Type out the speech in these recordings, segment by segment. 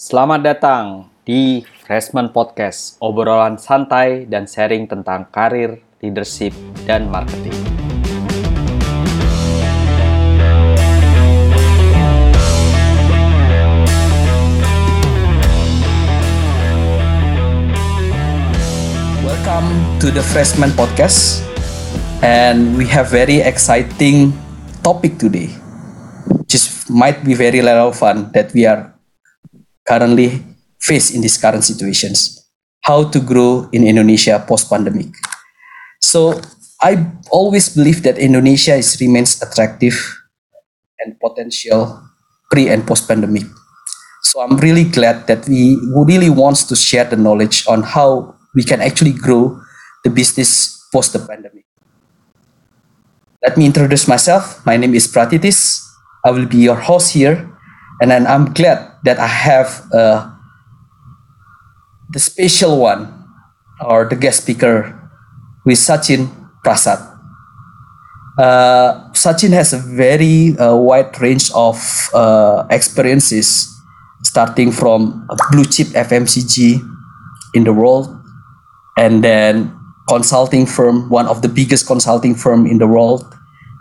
Selamat datang di Freshman Podcast, obrolan santai dan sharing tentang karir, leadership, dan marketing. Welcome to the Freshman Podcast, and we have very exciting topic today, which might be very relevant that we are currently face in these current situations. How to grow in Indonesia post-pandemic. So I always believe that Indonesia is remains attractive and potential pre and post-pandemic. So I'm really glad that we really wants to share the knowledge on how we can actually grow the business post the pandemic. Let me introduce myself. My name is Pratitis. I will be your host here, and then I'm glad that I have uh, the special one or the guest speaker with Sachin Prasad. Uh, Sachin has a very uh, wide range of uh, experiences, starting from a blue chip FMCG in the world, and then consulting firm, one of the biggest consulting firm in the world.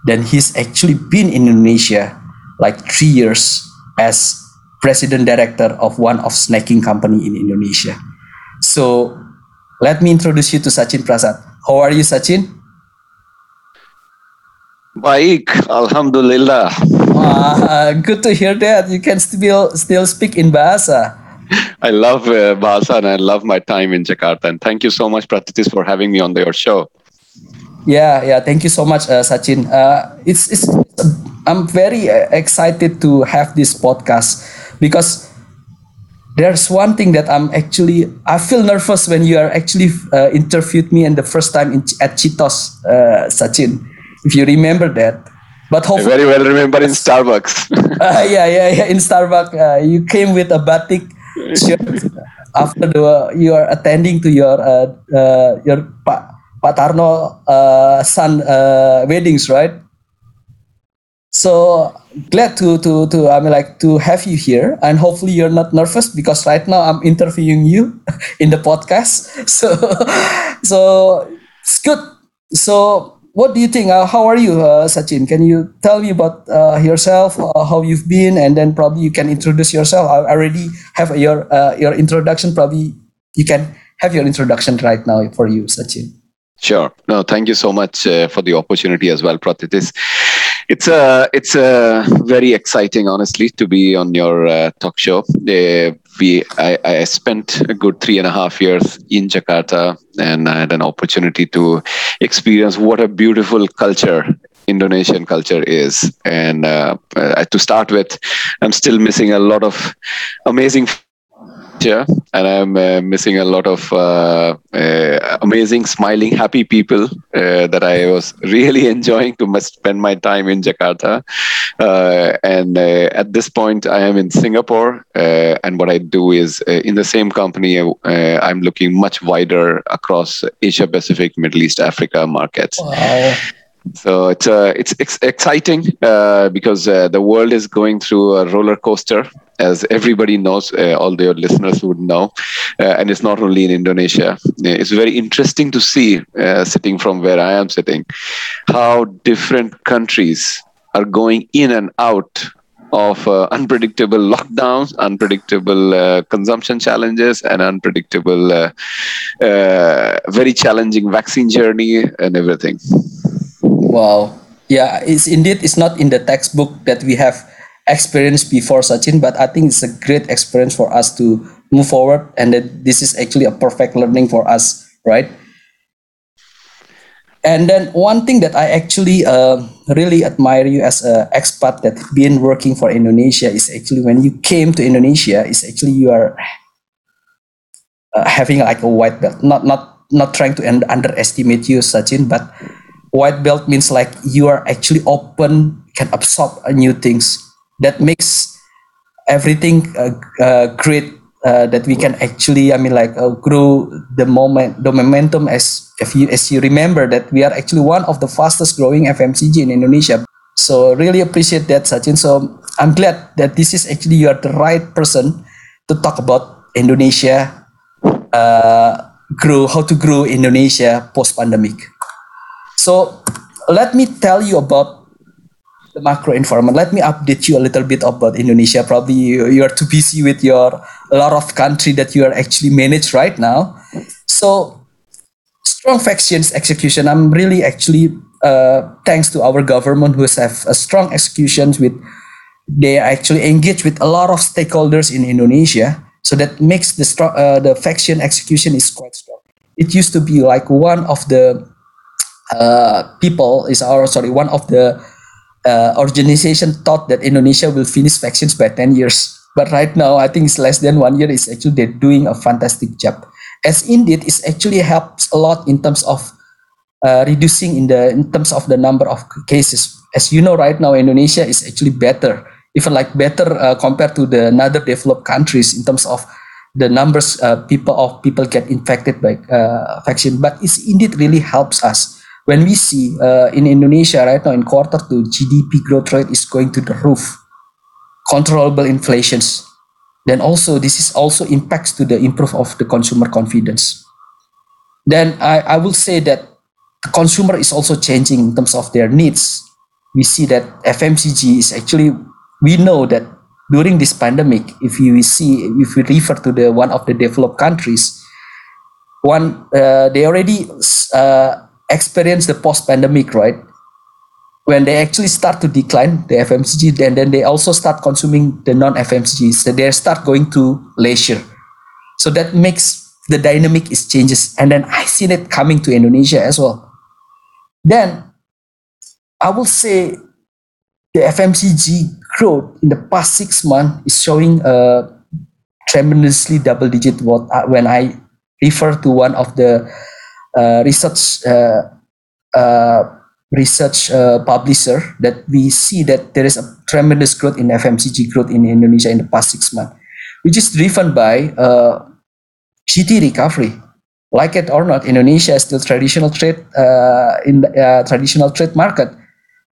Then he's actually been in Indonesia like three years as president director of one of snacking company in Indonesia. So let me introduce you to Sachin Prasad. How are you, Sachin? Baik, Alhamdulillah. Wah, good to hear that. You can still still speak in Bahasa. I love uh, Bahasa and I love my time in Jakarta. And thank you so much, Pratitis, for having me on your show. Yeah, yeah. Thank you so much, uh, Sachin. Uh, it's, it's I'm very uh, excited to have this podcast because there's one thing that I'm actually I feel nervous when you are actually uh, interviewed me and the first time in, at Chitos, uh, Sachin. If you remember that, but I very well remember in Starbucks. uh, yeah, yeah, yeah. In Starbucks, uh, you came with a batik shirt after the you are attending to your uh, uh, your Pak Pak Tarno uh, son uh, weddings, right? So glad to to to I mean like to have you here, and hopefully you're not nervous because right now I'm interviewing you in the podcast. So so it's good. So what do you think? Uh, how are you, uh, Sachin? Can you tell me about uh, yourself, uh, how you've been, and then probably you can introduce yourself. I already have your uh, your introduction. Probably you can have your introduction right now for you, Sachin. Sure. No, thank you so much uh, for the opportunity as well, Pratitis. It's it's a it's a very exciting, honestly, to be on your uh, talk show. Uh, we I, I spent a good three and a half years in Jakarta, and I had an opportunity to experience what a beautiful culture Indonesian culture is. And uh, to start with, I'm still missing a lot of amazing here and i'm uh, missing a lot of uh, uh, amazing smiling happy people uh, that i was really enjoying to spend my time in jakarta uh, and uh, at this point i am in singapore and what i do is in the same company i'm looking much wider across asia pacific middle east africa markets Wow. So it's uh, it's ex- exciting uh, because uh, the world is going through a roller coaster, as everybody knows. Uh, all your listeners would know, uh, and it's not only in Indonesia. It's very interesting to see, uh, sitting from where I am sitting, how different countries are going in and out of uh, unpredictable lockdowns, unpredictable uh, consumption challenges, and unpredictable, uh, very challenging vaccine journey and everything. Wow. Yeah, it's indeed it's not in the textbook that we have experienced before Sachin, but I think it's a great experience for us to move forward and that this is actually a perfect learning for us, right? And then one thing that I actually uh, really admire you as an expat that been working for Indonesia is actually when you came to Indonesia is actually you are uh, having like a white belt. Not not not trying to underestimate you, Sachin, but white belt means like you are actually open, can absorb new things. That makes everything uh, uh, great. Uh, that we can actually, I mean, like uh, grow the moment, the momentum. As if you, as you remember, that we are actually one of the fastest growing FMCG in Indonesia. So really appreciate that, Sachin. So I'm glad that this is actually you are the right person to talk about Indonesia, uh, grow how to grow Indonesia post pandemic. So let me tell you about the macro environment. Let me update you a little bit about Indonesia. Probably you, are too busy with your a lot of country that you are actually managed right now. So strong vaccines execution. I'm really actually uh, thanks to our government who have a strong executions with they actually engaged with a lot of stakeholders in Indonesia. So that makes the uh, the vaccine execution is quite strong. It used to be like one of the uh, people is our sorry one of the uh, organization thought that Indonesia will finish vaccines by 10 years. But right now, I think it's less than one year. Is actually they're doing a fantastic job. As indeed, it actually helps a lot in terms of uh, reducing in the in terms of the number of cases. As you know, right now Indonesia is actually better, even like better uh, compared to the other developed countries in terms of the numbers uh, people of people get infected by uh, vaccine. But it's indeed really helps us when we see uh, in Indonesia right now in quarter two, GDP growth rate is going to the roof, controllable inflations. Then also this is also impacts to the improve of the consumer confidence. Then I, I will say that the consumer is also changing in terms of their needs. We see that FMCG is actually we know that during this pandemic, if we see if we refer to the one of the developed countries, one uh, they already uh, experience the post pandemic, right? When they actually start to decline the FMCG, and then they also start consuming the non FMCG, so they start going to leisure. So that makes the dynamic is changes, and then I seen it coming to Indonesia as well. Then I will say the FMCG growth in the past six months is showing a tremendously double digit. What when I refer to one of the uh, research uh, uh, research publisher that we see that there is a tremendous growth in FMCG growth in Indonesia in the past six months, which is driven by GT recovery. Like it or not, Indonesia is still traditional trade in the traditional trade market,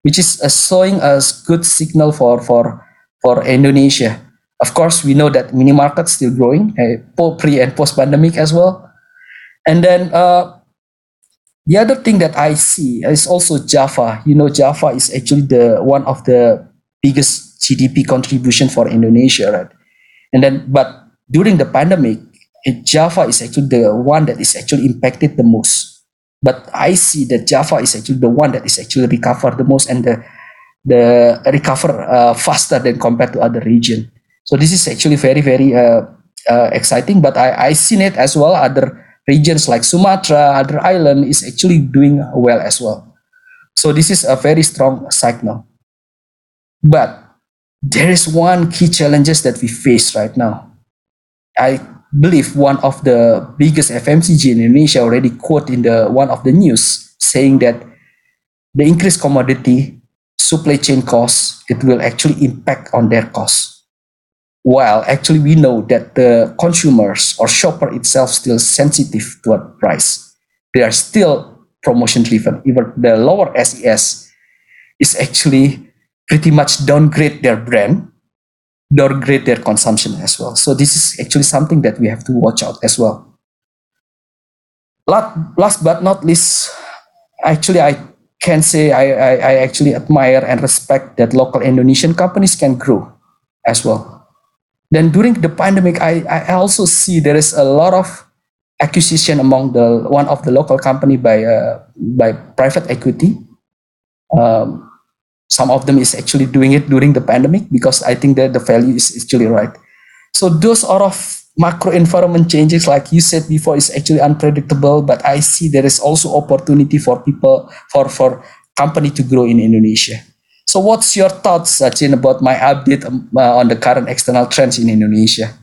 which is showing a good signal for for for Indonesia. Of course, we know that mini markets still growing, uh, pre and post pandemic as well. And then uh, the other thing that I see is also Java. You know, Java is actually the one of the biggest GDP contribution for Indonesia, right? And then, but during the pandemic, Java is actually the one that is actually impacted the most. But I see that Java is actually the one that is actually recovered the most and the the recover uh, faster than compared to other region. So this is actually very very uh, uh, exciting. But I I seen it as well other regions like Sumatra, other island is actually doing well as well. So this is a very strong signal. But there is one key challenges that we face right now. I believe one of the biggest FMCG in Indonesia already quote in the one of the news saying that the increased commodity supply chain costs it will actually impact on their costs while actually we know that the consumers or shopper itself still sensitive to a price they are still promotion driven. Even the lower ses is actually pretty much downgrade their brand downgrade their consumption as well. So this is actually something that we have to watch out as well. Last but not least actually i can say I, I, I actually admire and respect that local indonesian companies can grow as well then during the pandemic, I, I also see there is a lot of acquisition among the one of the local company by uh, by private equity. Um, some of them is actually doing it during the pandemic because I think that the value is actually right. So those are of macro environment changes, like you said before, is actually unpredictable. But I see there is also opportunity for people for for company to grow in Indonesia. So, what's your thoughts, Sachin, about my update um, uh, on the current external trends in Indonesia?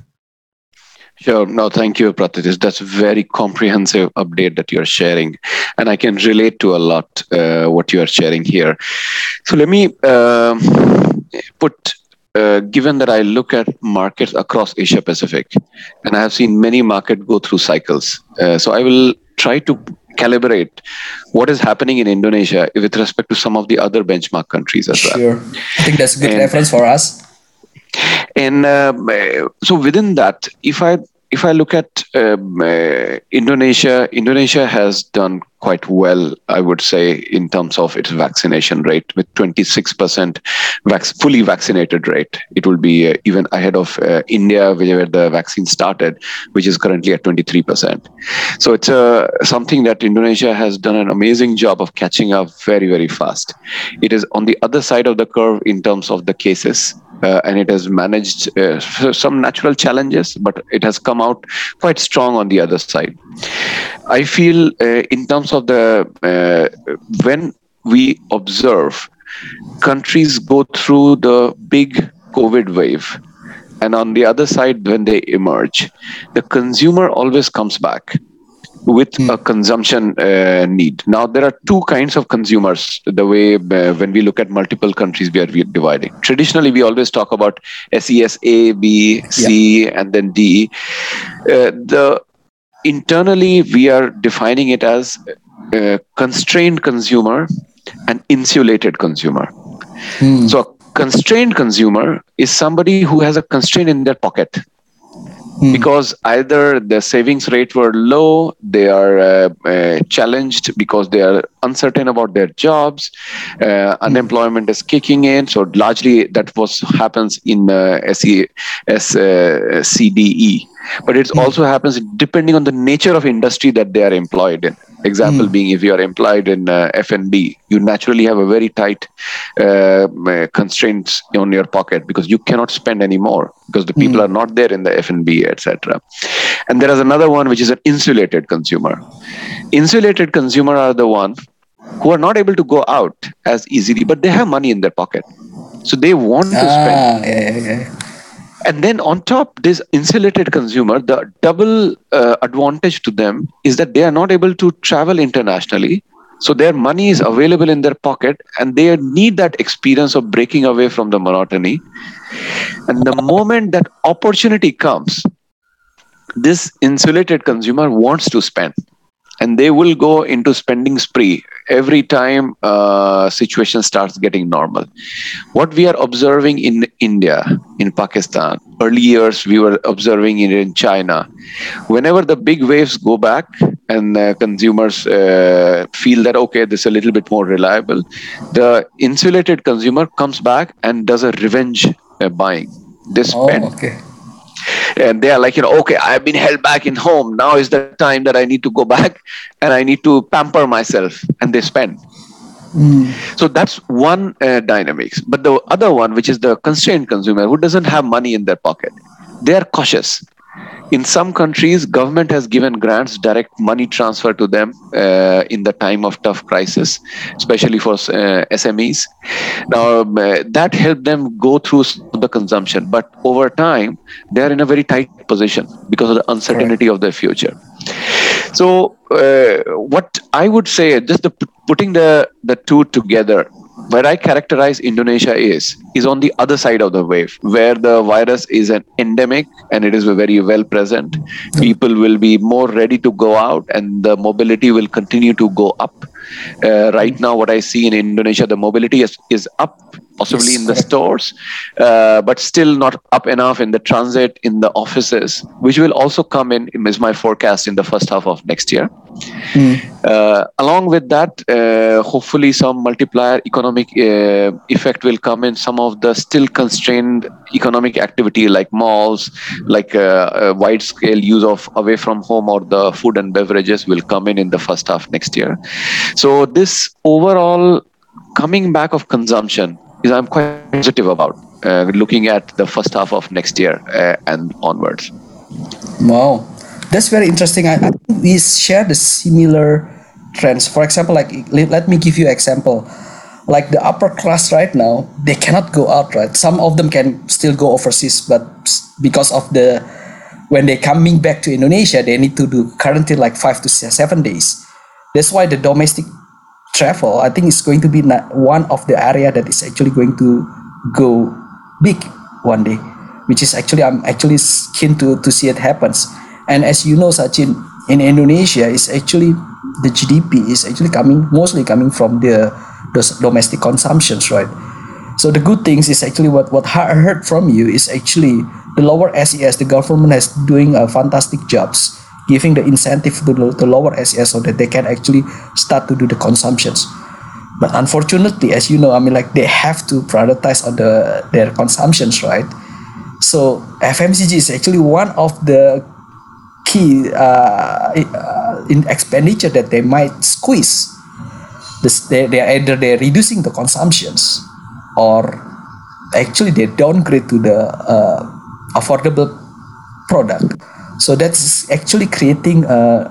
Sure. No, thank you, Pratitis. That's a very comprehensive update that you're sharing. And I can relate to a lot uh, what you are sharing here. So let me uh, put, uh, given that I look at markets across Asia Pacific, and I have seen many markets go through cycles. Uh, so I will try to calibrate what is happening in Indonesia with respect to some of the other benchmark countries as well. Sure. I think that's a good and, reference for us. And uh, so within that, if I if I look at um, uh, Indonesia, Indonesia has done quite well, I would say, in terms of its vaccination rate, with 26% vac- fully vaccinated rate. It will be uh, even ahead of uh, India, where the vaccine started, which is currently at 23%. So it's uh, something that Indonesia has done an amazing job of catching up very, very fast. It is on the other side of the curve in terms of the cases uh, and it has managed uh, some natural challenges, but it has come out quite strong on the other side. I feel, uh, in terms of the uh, when we observe countries go through the big COVID wave, and on the other side, when they emerge, the consumer always comes back with Hmm. a consumption uh, need. Now, there are two kinds of consumers. The way uh, when we look at multiple countries, we are dividing. Traditionally, we always talk about SES A, B, C, and then D. Uh, the internally, we are defining it as uh, constrained consumer and insulated consumer. Hmm. So, a constrained consumer is somebody who has a constraint in their pocket Hmm. because either the savings rate were low, they are uh, uh, challenged because they are uncertain about their jobs, uh, unemployment is kicking in. So largely that was happens in uh, SE, S, uh, CDE, but it also happens depending on the nature of industry that they are employed in. Example being, if you are employed in uh, F&B, you naturally have a very tight uh, constraints on your pocket because you cannot spend anymore because the people are not there in the F&B, etc. And there is another one which is an insulated consumer. Insulated consumer are the one who are not able to go out as easily, but they have money in their pocket, so they want to spend Ah, yeah, yeah, yeah. And then on top this insulated consumer the double uh, advantage to them is that they are not able to travel internationally. So their money is available in their pocket and they need that experience of breaking away from the monotony. And the moment that opportunity comes this insulated consumer wants to spend. And they will go into spending spree every time uh, situation starts getting normal. What we are observing in india in pakistan. Early years we were observing it in china. Whenever the big waves go back and uh, consumers uh, feel that okay this is a little bit more reliable the insulated consumer comes back and does a revenge uh, buying. They Oh, spend. okay. and they are like you know okay i've been held back in home. Now is the time that i need to go back and i need to pamper myself. And they spend Hmm. so that's one uh, dynamics. But the other one which is the constrained consumer who doesn't have money in their pocket they are cautious. In some countries government has given grants direct money transfer to them uh, in the time of tough crisis especially for uh, smes now um, that helped them go through the consumption. But over time they are in a very tight position because of the uncertainty of their future. So uh, what i would say just the, putting the the two together where i characterize indonesia is is on the other side of the wave where the virus is an endemic and it is very well present. People will be more ready to go out and the mobility will continue to go up. Uh, right now what i see in indonesia the mobility is, is up possibly Yes, in the correct. stores, uh, but still not up enough in the transit, in the offices, which will also come in, is my forecast in the first half of next year. Hmm. Uh, along with that, uh, hopefully some multiplier economic uh, effect will come in some of the still constrained economic activity like malls, like uh, uh, wide scale use of away from home or the food and beverages will come in in the first half next year. So this overall coming back of consumption is I'm quite positive about uh, looking at the first half of next year uh, and onwards. Wow, that's very interesting. I, I think we share the similar trends. For example, like let, me give you an example. Like the upper class right now, they cannot go out. Right, some of them can still go overseas, but because of the when they coming back to Indonesia, they need to do quarantine like five to seven days. That's why the domestic travel, I think, is going to be one of the area that is actually going to go big one day. Which is actually I'm actually keen to to see it happens. And as you know, Sachin, in Indonesia, is actually the GDP is actually coming mostly coming from the those domestic consumptions, right? So the good things is actually what what I heard from you is actually the lower SES. The government has doing a fantastic jobs giving the incentive to the, the lower SES so that they can actually start to do the consumptions. But unfortunately, as you know, I mean, like they have to prioritize on the their consumptions, right? So FMCG is actually one of the key uh, uh, in expenditure that they might squeeze. This, they, they are either they're reducing the consumptions or actually they downgrade to the uh, affordable product. So that's actually creating a,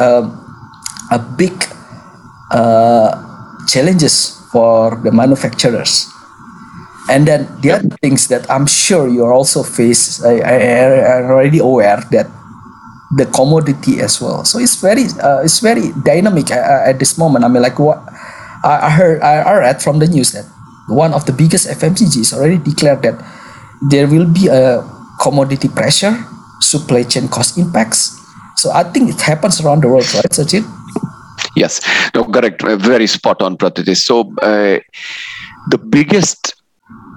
a, a big uh, challenges for the manufacturers. And then the other things that I'm sure you're also face, I, I, I'm already aware that the commodity as well. So it's very, uh, it's very dynamic uh, at this moment. I mean, like what I I heard, I I read from the news that one of the biggest FMCGs already declared that there will be a commodity pressure, supply chain cost impacts. So I think it happens around the world, right, Sachin? Yes, no, correct. Uh, Very spot on, Pratiti. So, uh, the biggest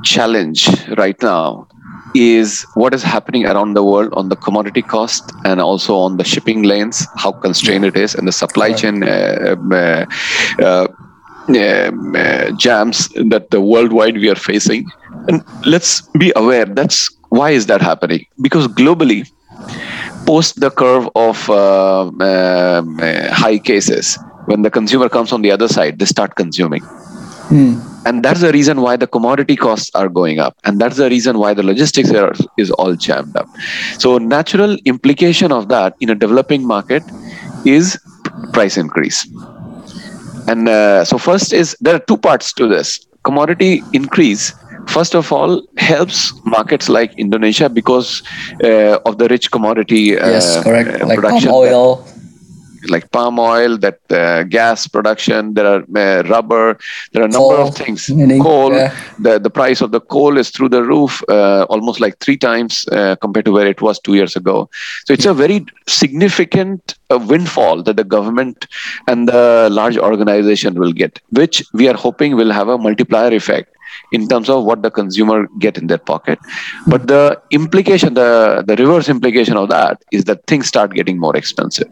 challenge right now is what is happening around the world on the commodity cost and also on the shipping lanes, how constrained it is, and the supply Correct. chain uh, um, uh, uh, um, uh, jams that the worldwide we are facing. And let's be aware that's why is that happening? Because globally, post the curve of uh, um, uh, high cases, when the consumer comes on the other side, they start consuming. And that's the reason why the commodity costs are going up. And that's the reason why the logistics are, is all jammed up. So, natural implication of that in a developing market is price increase. And uh, so, first is there are two parts to this. Commodity increase, first of all, helps markets like Indonesia because uh, of the rich commodity uh, yes, correct. Like palm production that- oil. like palm oil, that uh, gas production, there are uh, rubber, there are a number Coal, of things. meaning, coal, yeah. the, the price of the coal is through the roof, uh, almost like three times uh, compared to where it was two years ago. So it's a very significant uh, windfall that the government and the large organization will get, which we are hoping will have a multiplier effect in terms of what the consumer get in their pocket. But the implication the the reverse implication of that is that things start getting more expensive.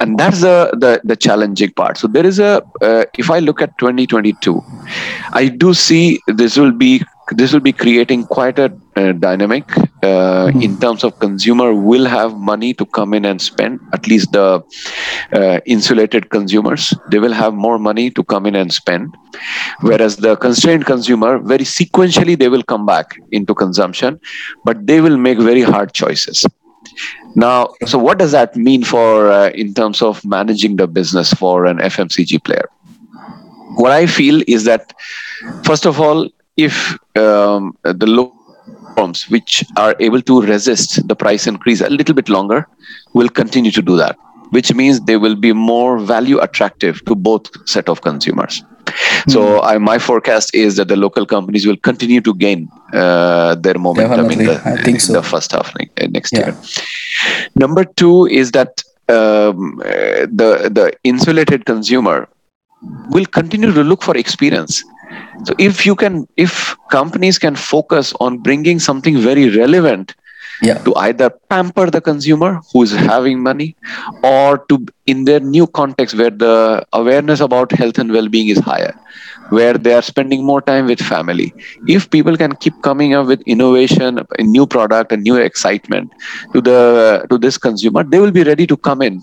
And that's the, the the challenging part. So there is a uh, if i look at 2022 i do see this will be this will be creating quite a uh, dynamic uh, in terms of consumer will have money to come in and spend at least the uh, insulated consumers they will have more money to come in and spend. Whereas the constrained consumer very sequentially they will come back into consumption but they will make very hard choices. Now so what does that mean for uh, in terms of managing the business for an fmcg player? What i feel is that first of all if um, the low firms which are able to resist the price increase a little bit longer will continue to do that which means they will be more value attractive to both set of consumers. So I, my forecast is that the local companies will continue to gain uh, their momentum in the, I think in so. the first half uh, next Yeah. year. Number two is that um, uh, the the insulated consumer will continue to look for experience so if you can if companies can focus on bringing something very relevant Yeah. to either pamper the consumer who is having money or to in their new context where the awareness about health and well-being is higher where they are spending more time with family if people can keep coming up with innovation a new product a new excitement to the to this consumer they will be ready to come in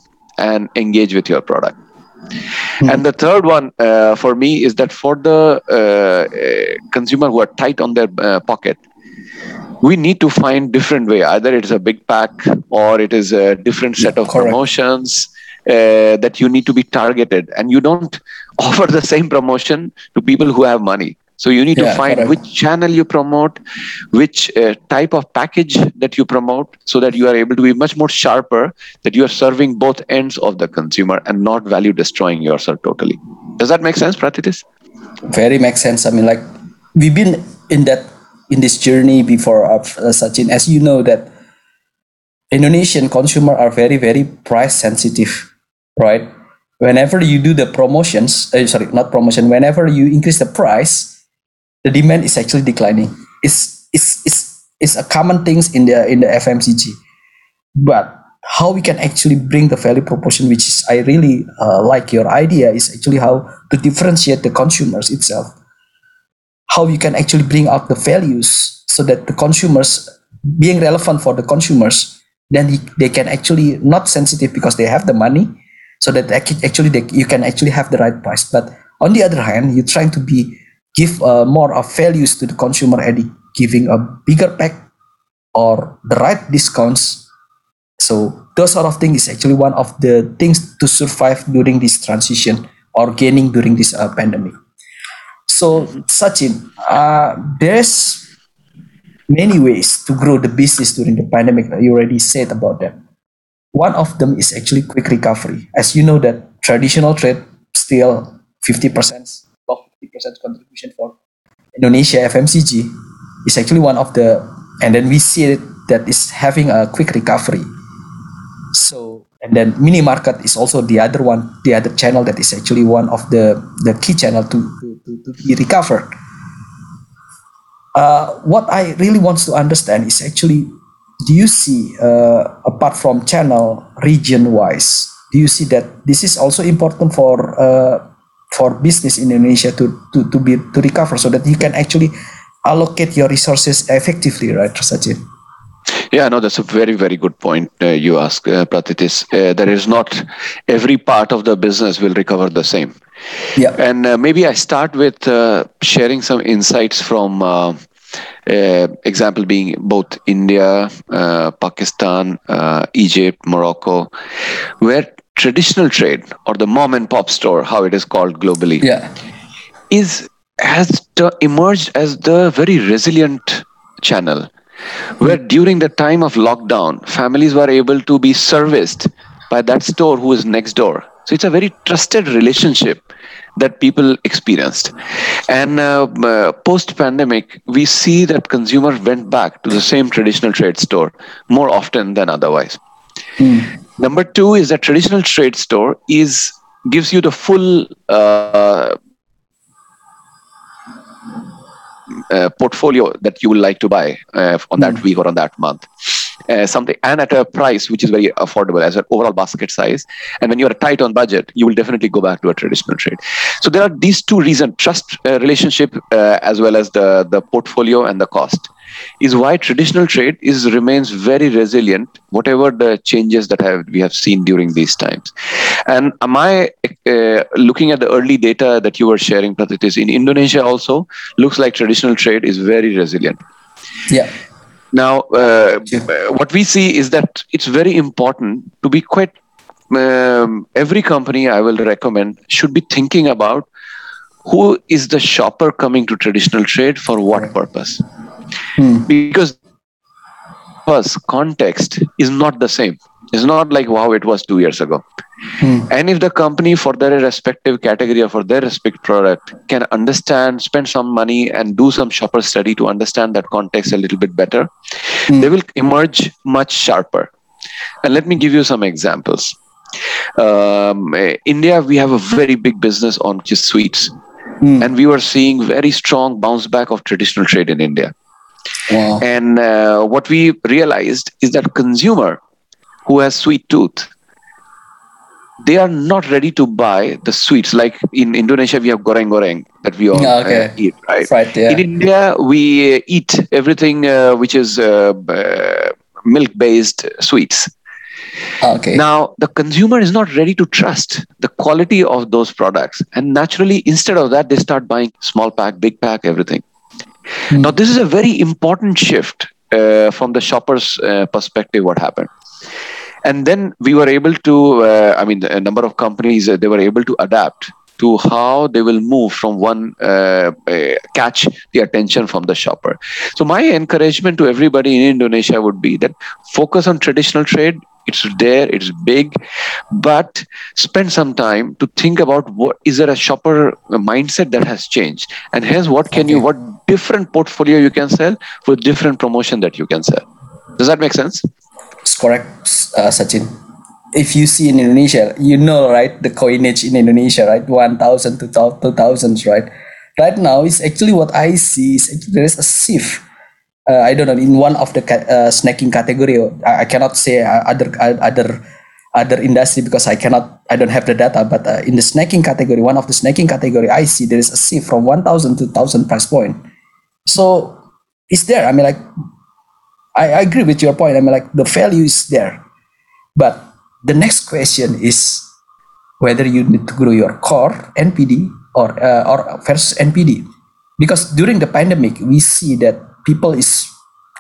and engage with your product and the third one uh, for me is that for the uh, uh, consumer who are tight on their uh, pocket we need to find different way. Either it is a big pack or it is a different set of correct. promotions uh, that you need to be targeted. And you don't offer the same promotion to people who have money so you need to find which channel you promote which uh, type of package that you promote so that you are able to be much more sharper that you are serving both ends of the consumer and not value destroying yourself totally does that make sense pratitis very makes sense. I mean, like we've been in that in this journey before, uh, Sachin. As you know, that Indonesian consumer are very very price sensitive, right? Whenever you do the promotions, uh, sorry, not promotion. Whenever you increase the price, the demand is actually declining. It's it's it's it's a common things in the in the FMCG, but how we can actually bring the value proposition, which is I really uh, like your idea, is actually how to differentiate the consumers itself. How you can actually bring out the values so that the consumers being relevant for the consumers, then he, they can actually not sensitive because they have the money, so that actually they, you can actually have the right price. But on the other hand, you're trying to be give uh, more of values to the consumer and giving a bigger pack or the right discounts so those sort of things is actually one of the things to survive during this transition or gaining during this uh, pandemic. So Sachin, uh, there's many ways to grow the business during the pandemic. You already said about them. One of them is actually quick recovery. As you know that traditional trade still 50% about 50% contribution for Indonesia FMCG is actually one of the and then we see it that is having a quick recovery. So and then mini market is also the other one the other channel that is actually one of the the key channel to to, to, be recovered. Uh, what i really wants to understand is actually do you see uh, apart from channel region wise do you see that this is also important for uh, for business in indonesia to, to to be to recover so that you can actually allocate your resources effectively right Sachin? Yeah, no, that's a very, very good point uh, you ask, uh, Pratitis. Uh, there is not every part of the business will recover the same. Yeah. And uh, maybe I start with uh, sharing some insights from uh, uh, example being both India, uh, Pakistan, uh, Egypt, Morocco, where traditional trade or the mom and pop store, how it is called globally, Yeah. is has emerged as the very resilient channel where during the time of lockdown families were able to be serviced by that store who is next door. So it's a very trusted relationship that people experienced. And uh, uh, post pandemic we see that consumers went back to the same traditional trade store more often than otherwise number 2 is that traditional trade store is gives you the full uh, uh, portfolio that you would like to buy uh, on that week or on that month. Uh, something and at a price which is very affordable as an overall basket size. And when you are tight on budget, you will definitely go back to a traditional trade. So there are these two reasons: trust uh, relationship uh, as well as the the portfolio and the cost. Is why traditional trade is remains very resilient, whatever the changes that have we have seen during these times. And am I uh, looking at the early data that you were sharing, Pratitis, in Indonesia also looks like traditional trade is very resilient. Yeah. Now, uh, what we see is that it's very important to be quite. Um, every company I will recommend should be thinking about who is the shopper coming to traditional trade for what purpose, because first context is not the same. It's not like how it was two years ago. And if the company for their respective category or for their respective product can understand, spend some money and do some shopper study to understand that context a little bit better, they will emerge much sharper. And let me give you some examples. Um, eh, India, we have a very big business on just sweets. And we were seeing very strong bounce back of traditional trade in India. Wow. And uh, what we realized is that consumer who has sweet tooth, they are not ready to buy the sweets. Like in Indonesia, we have goreng goreng that we all Yeah, okay. uh, eat, right? Right, yeah. In India, we uh, eat everything uh, which is uh, uh, milk-based sweets. Okay. Now, the consumer is not ready to trust the quality of those products. And naturally, instead of that, they start buying small pack, big pack, everything. Now, this is a very important shift uh, from the shopper's uh, perspective, what happened. And then we were able to, uh, I mean, a number of companies, uh, they were able to adapt to how they will move from one uh, uh, catch the attention from the shopper. So my encouragement to everybody in Indonesia would be that focus on traditional trade. It's there, it's big, but spend some time to think about what is there a shopper mindset that has changed, and hence what can you, what different portfolio you can sell with different promotion that you can sell. Does that make sense? It's correct, uh, Sachin. If you see in Indonesia, you know, right, the coinage in Indonesia, right, 1,000 to 2,000s, right? right now it's actually what I see is there is a shift. Uh, I don't know in one of the uh, snacking category. I, I cannot say uh, other uh, other other industry because I cannot I don't have the data. But uh, in the snacking category, one of the snacking category, I see there is a shift from one thousand to thousand price point. So it's there. I mean, like I, I agree with your point. I mean, like the value is there, but the next question is whether you need to grow your core NPD or uh, or versus NPD, because during the pandemic we see that people is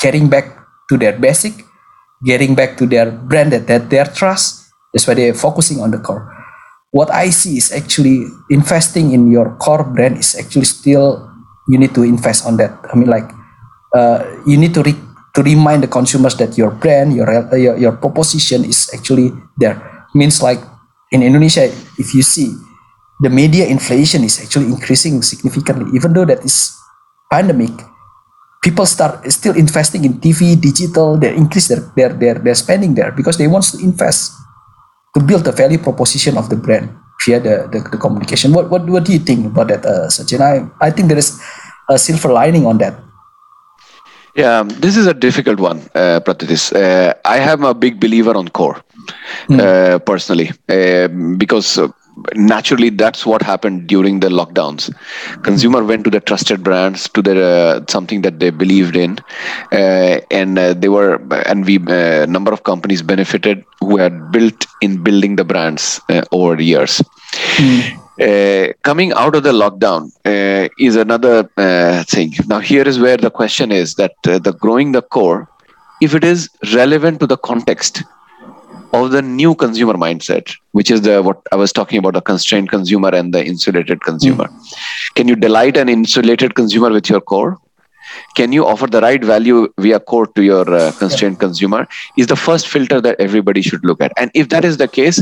getting back to their basic, getting back to their brand that, that their trust. That's why they're focusing on the core. What I see is actually investing in your core brand is actually still you need to invest on that. I mean, like uh, you need to re- to remind the consumers that your brand, your your, your proposition is actually there. Means like in Indonesia, if you see the media inflation is actually increasing significantly, even though that is pandemic, people start still investing in TV, digital. They increase their their their, their spending there because they want to invest to build the value proposition of the brand via the, the, the communication. What, what what do you think about that, uh, Sachin? I I think there is a silver lining on that. Yeah, this is a difficult one, uh, Pratitis. Uh, I am a big believer on core, uh, personally, uh, because uh, naturally that's what happened during the lockdowns. Consumer went to the trusted brands, to the uh, something that they believed in, uh, and uh, they were, and we uh, number of companies benefited who had built in building the brands uh, over the years. Uh, coming out of the lockdown uh, is another uh, thing. Now, here is where the question is that uh, the growing the core, if it is relevant to the context of the new consumer mindset, which is the what I was talking about, the constrained consumer and the insulated consumer. Can you delight an insulated consumer with your core? Can you offer the right value via core to your uh, constrained consumer? Is the first filter that everybody should look at. And if that is the case,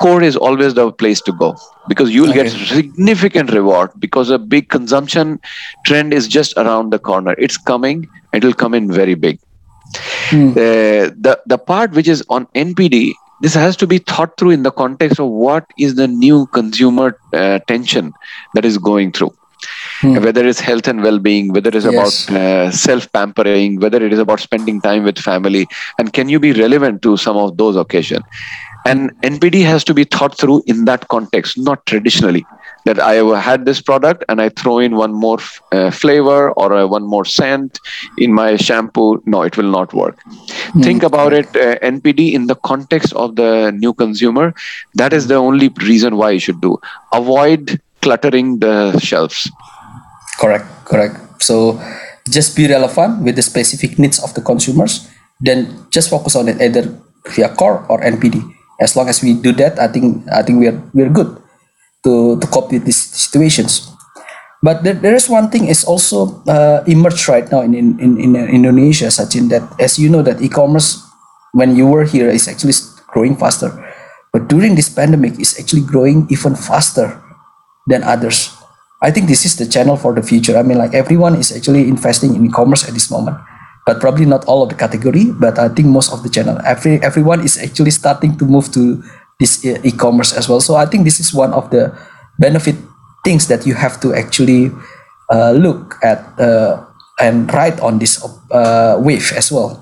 core is always the place to go because you'll get significant reward because a big consumption trend is just around the corner. It's coming. It will come in very big. Uh, the the part which is on NPD, this has to be thought through in the context of what is the new consumer uh, tension that is going through. Whether it's health and well-being, whether it's Yes. about uh, self-pampering, whether it is about spending time with family, and can you be relevant to some of those occasions? And NPD has to be thought through in that context, not traditionally. That I have had this product and I throw in one more f- uh, flavor or uh, one more scent in my shampoo. No, it will not work. Think about it, uh, NPD in the context of the new consumer. That is the only reason why you should do. Avoid cluttering the shelves. Correct, correct. So just be relevant with the specific needs of the consumers. Then just focus on it either via core or NPD. As long as we do that, I think I think we're we're good to to cope with these situations. But there, there is one thing is also uh, emerged right now in, in, in, in Indonesia, Sachin, that as you know that e-commerce, when you were here, is actually growing faster. But during this pandemic, is actually growing even faster than others. I think this is the channel for the future. I mean, like everyone is actually investing in e-commerce at this moment, but probably not all of the category. But I think most of the channel, every everyone is actually starting to move to this e-commerce as well. So I think this is one of the benefit things that you have to actually uh, look at uh, and ride on this uh, wave as well.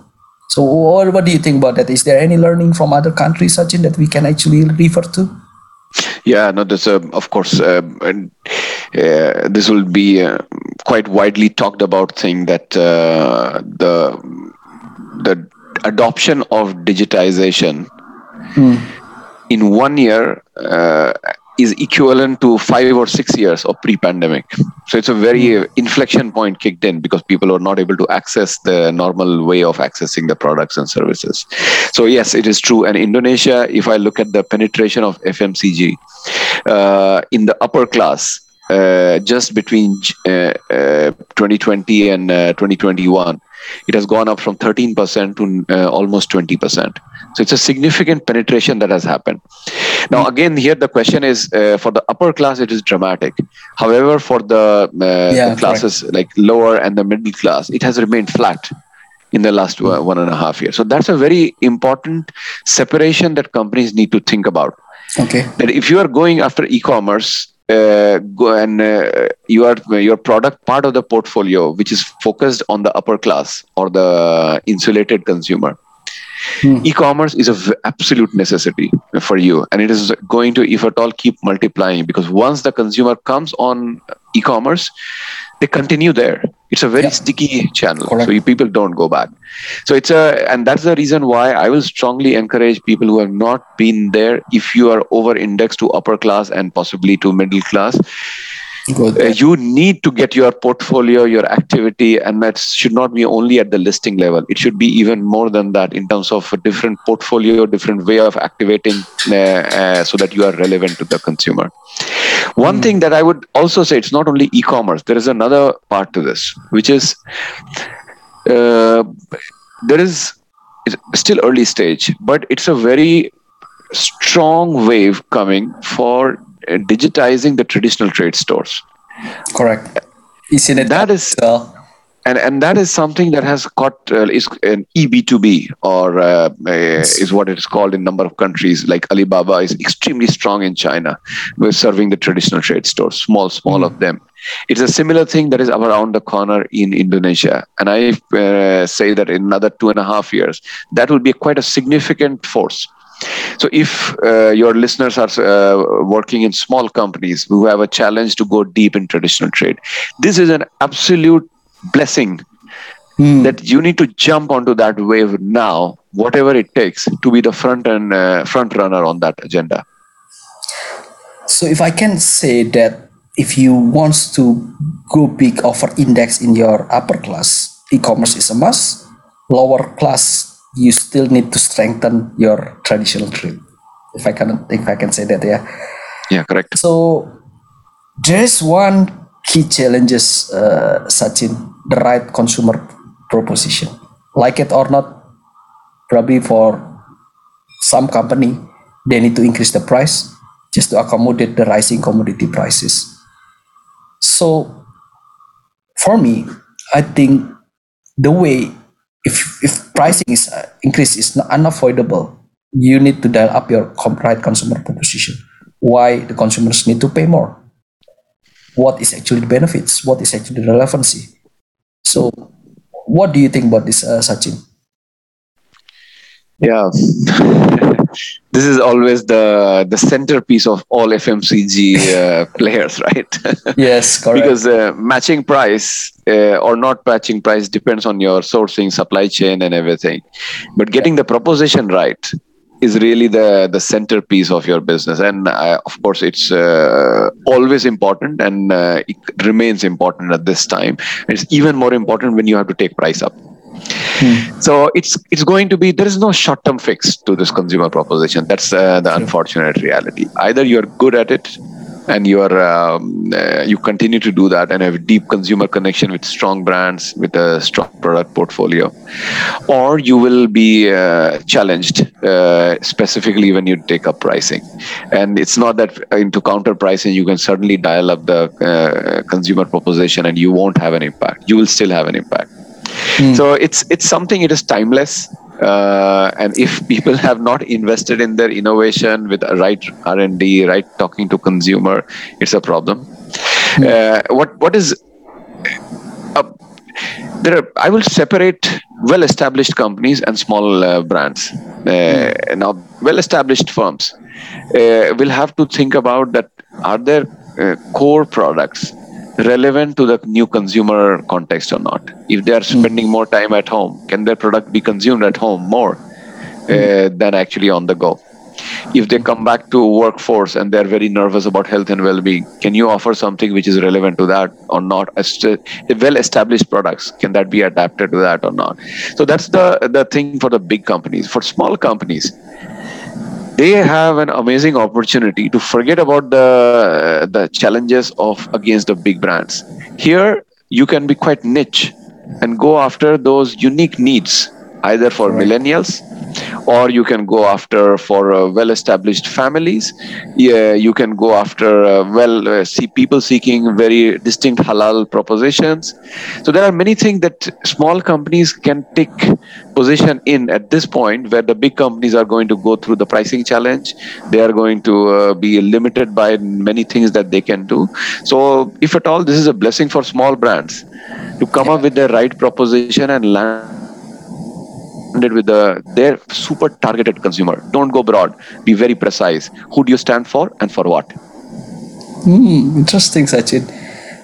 So what, what do you think about that? Is there any learning from other countries, Sachin, that we can actually refer to? Yeah, no, this, uh, of course, uh, and, uh, this will be uh, quite widely talked about thing that uh, the the adoption of digitization in one year uh, is equivalent to five or six years of pre-pandemic. So it's a very uh, inflection point kicked in because people are not able to access the normal way of accessing the products and services. So yes, it is true. And Indonesia, if I look at the penetration of FMCG uh, in the upper class, uh, just between uh, uh, 2020 and uh, 2021, it has gone up from 13% to uh, almost 20%. So it's a significant penetration that has happened. Now, again, here the question is uh, for the upper class, it is dramatic. However, for the, uh, Yeah, the classes like lower and the middle class, it has remained flat in the last uh, one and a half years. So that's a very important separation that companies need to think about Okay. that if you are going after e-commerce uh, go and uh, you are your product part of the portfolio which is focused on the upper class or the insulated consumer Hmm. e-commerce is a v- absolute necessity for you and it is going to if at all keep multiplying because once the consumer comes on e-commerce they continue there it's a very Yeah. sticky channel Correct. so you, people don't go back so it's a and that's the reason why i will strongly encourage people who have not been there if you are over indexed to upper class and possibly to middle class. Uh, you need to get your portfolio your activity and that should not be only at the listing level. It should be even more than that in terms of a different portfolio different way of activating uh, uh, so that you are relevant to the consumer. One thing that i would also say it's not only e-commerce. There is another part to this which is uh, there is it's still early stage but it's a very strong wave coming for digitizing the traditional trade stores Correct. Isn't it that is well? and and that is something that has caught uh, is an EB2B or uh, uh, is what it is called in number of countries. Like Alibaba is extremely strong in China, We're serving the traditional trade stores, small small of them. It's a similar thing that is around the corner in Indonesia, and I uh, say that in another two and a half years, that will be quite a significant force. So, if uh, your listeners are uh, working in small companies who have a challenge to go deep in traditional trade, this is an absolute blessing Hmm. that you need to jump onto that wave now, whatever it takes, to be the front and uh, front runner on that agenda. So if I can say that if you want to go big over index in your upper class, e-commerce is a must. Lower class, you still need to strengthen your traditional trade. If I can, if I can say that, yeah. Yeah, correct. So there is one key challenges, uh, Sachin, the right consumer proposition. Like it or not, probably for some company, they need to increase the price just to accommodate the rising commodity prices. So for me, I think the way if if pricing is uh, increase is unavoidable, you need to dial up your right consumer proposition. Why the consumers need to pay more? What is actually the benefits? What is actually the relevancy? So, what do you think about this, uh, Sachin? Yeah. This is always the the centerpiece of all FMCG uh, players, right? Yes, correct. because uh, matching price uh, or not matching price depends on your sourcing, supply chain, and everything. But getting the proposition right is really the the centerpiece of your business, and uh, of course, it's uh, always important, and uh, it remains important at this time. It's even more important when you have to take price up. So it's it's going to be there is no short term fix to this consumer proposition. That's uh, the unfortunate reality. Either you are good at it, and you are um, uh, you continue to do that and have a deep consumer connection with strong brands with a strong product portfolio, or you will be uh, challenged uh, specifically when you take up pricing. And it's not that into counter pricing you can suddenly dial up the uh, consumer proposition and you won't have an impact. You will still have an impact. So it's it's something. It is timeless. Uh, and if people have not invested in their innovation with a right R and D, right talking to consumer, it's a problem. Uh, what what is uh, there? Are, I will separate well-established companies and small uh, brands. Uh, Now, well-established firms uh, will have to think about that: are their uh, core products relevant to the new consumer context or not? If they are spending more time at home, can their product be consumed at home more uh, than actually on the go? If they come back to workforce and they're very nervous about health and well-being, can you offer something which is relevant to that or not? Well-established products, can that be adapted to that or not? So that's the the thing for the big companies. For small companies, they have an amazing opportunity to forget about the the challenges of against the big brands. Here you can be quite niche and go after those unique needs either for millennials or you can go after for uh, well-established families. Yeah, you can go after uh, well uh, see people seeking very distinct halal propositions. So there are many things that small companies can take position in at this point where the big companies are going to go through the pricing challenge they are going to uh, be limited by many things that they can do so if at all this is a blessing for small brands to come up with the right proposition and land it with the their super targeted consumer don't go broad be very precise who do you stand for and for what Hmm, interesting, Sachin.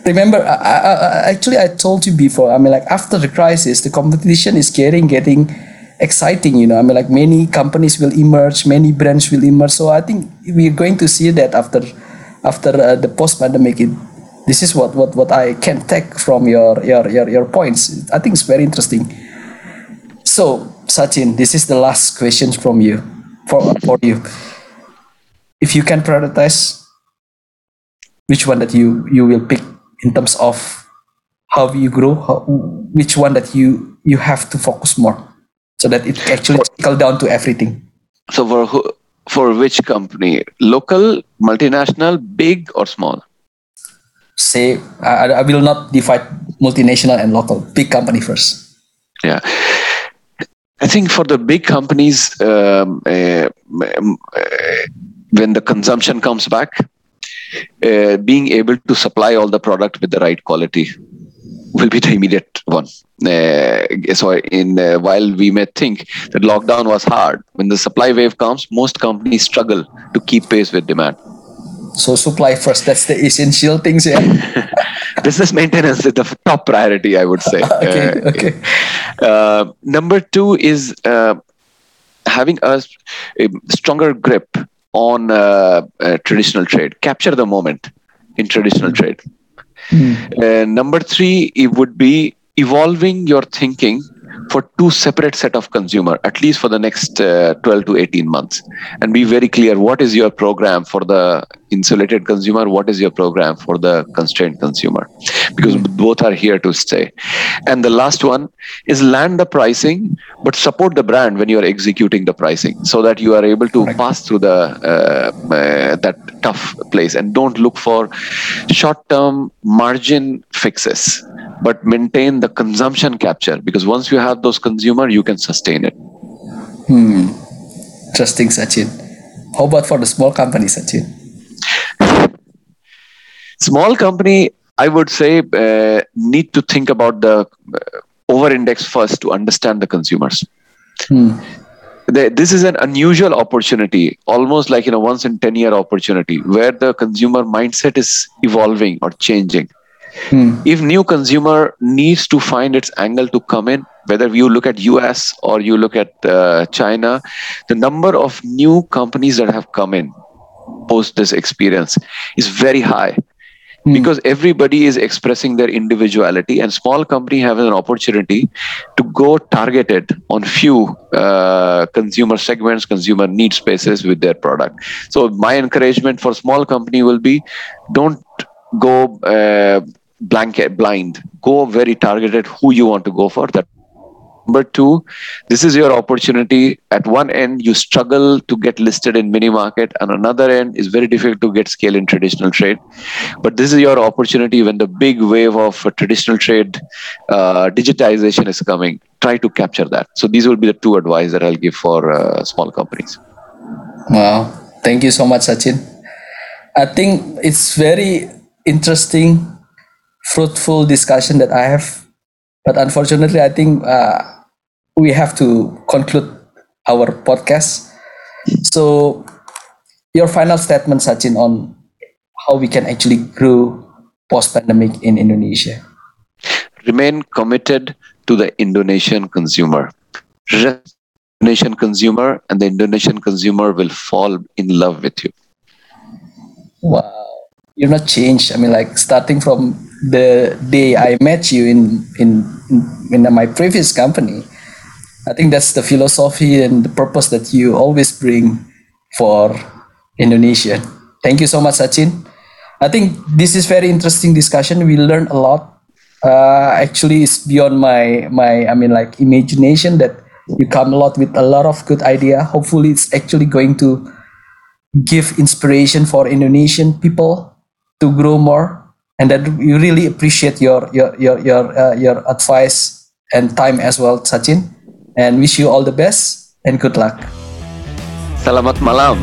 Remember, I, I, actually, I told you before. I mean, like after the crisis, the competition is getting getting exciting. You know, I mean, like many companies will emerge, many brands will emerge. So I think we're going to see that after after uh, the post pandemic. This is what, what what I can take from your your your your points. I think it's very interesting. So, Sachin, this is the last question from you for for you. If you can prioritize which one that you you will pick in terms of how you grow how, which one that you you have to focus more so that it actually trickle down to everything? So for who, for which company? Local multinational big or small? Say I, I will not divide multinational and local. Big company first. Yeah i think for the big companies um, uh, when the consumption comes back uh, being able to supply all the product with the right quality will be the immediate one. Uh, so, in uh, while we may think that lockdown was hard, when the supply wave comes, most companies struggle to keep pace with demand. So, supply first. That's the essential things. Yeah. Business maintenance is the top priority, I would say. okay. Uh, okay. Uh, number two is uh, having a, a stronger grip on uh, uh, traditional trade, capture the moment in traditional trade. Mm. number three, it would be evolving your thinking for two separate set of consumer at least for the next uh, 12 to 18 months. And be very clear what is your program for the insulated consumer? What is your program for the constrained consumer? Because mm. both are here to stay. And the last one is land the pricing but support the brand when you are executing the pricing so that you are able to pass through the uh, uh, that tough place. And don't look for short term margin fixes but maintain the consumption capture because once you have those consumer you can sustain it. Hmm. Interesting sachin. How about for the small company sachin? Small company i would say uh, need to think about the uh, over index first to understand the consumers. Hmm. this is an unusual opportunity almost like you know once in 10 year opportunity where the consumer mindset is evolving or changing Hmm. If new consumer needs to find its angle to come in, whether you look at US or you look at uh, China, the number of new companies that have come in post this experience is very high hmm. because everybody is expressing their individuality and small company have an opportunity to go targeted on few uh, consumer segments consumer need spaces with their product so my encouragement for small company will be don't go uh, blanket blind. Go very targeted who you want to go for. That number two this is your opportunity. At one end you struggle to get listed in mini market and another end is very difficult to get scale in traditional trade. But this is your opportunity when the big wave of traditional trade uh, digitization is coming. Try to capture that. So these will be the two advice that i'll give for uh, small companies. Wow. Thank you so much sachin. I think it's very interesting fruitful discussion that I have. But unfortunately, I think uh, we have to conclude our podcast. So, your final statement, Sachin, on how we can actually grow post pandemic in Indonesia. Remain committed to the Indonesian consumer. Indonesian consumer, and the Indonesian consumer will fall in love with you. Wow, you're not changed. I mean, like starting from the day I met you in in in my previous company. I think that's the philosophy and the purpose that you always bring for Indonesia. Thank you so much, Sachin. I think this is very interesting discussion. We learned a lot. Uh, actually, it's beyond my my I mean like imagination that You come a lot with a lot of good idea. Hopefully, it's actually going to give inspiration for Indonesian people to grow more. And that we really appreciate your your your your uh, your advice and time as well, Sachin. And wish you all the best and good luck. Selamat malam.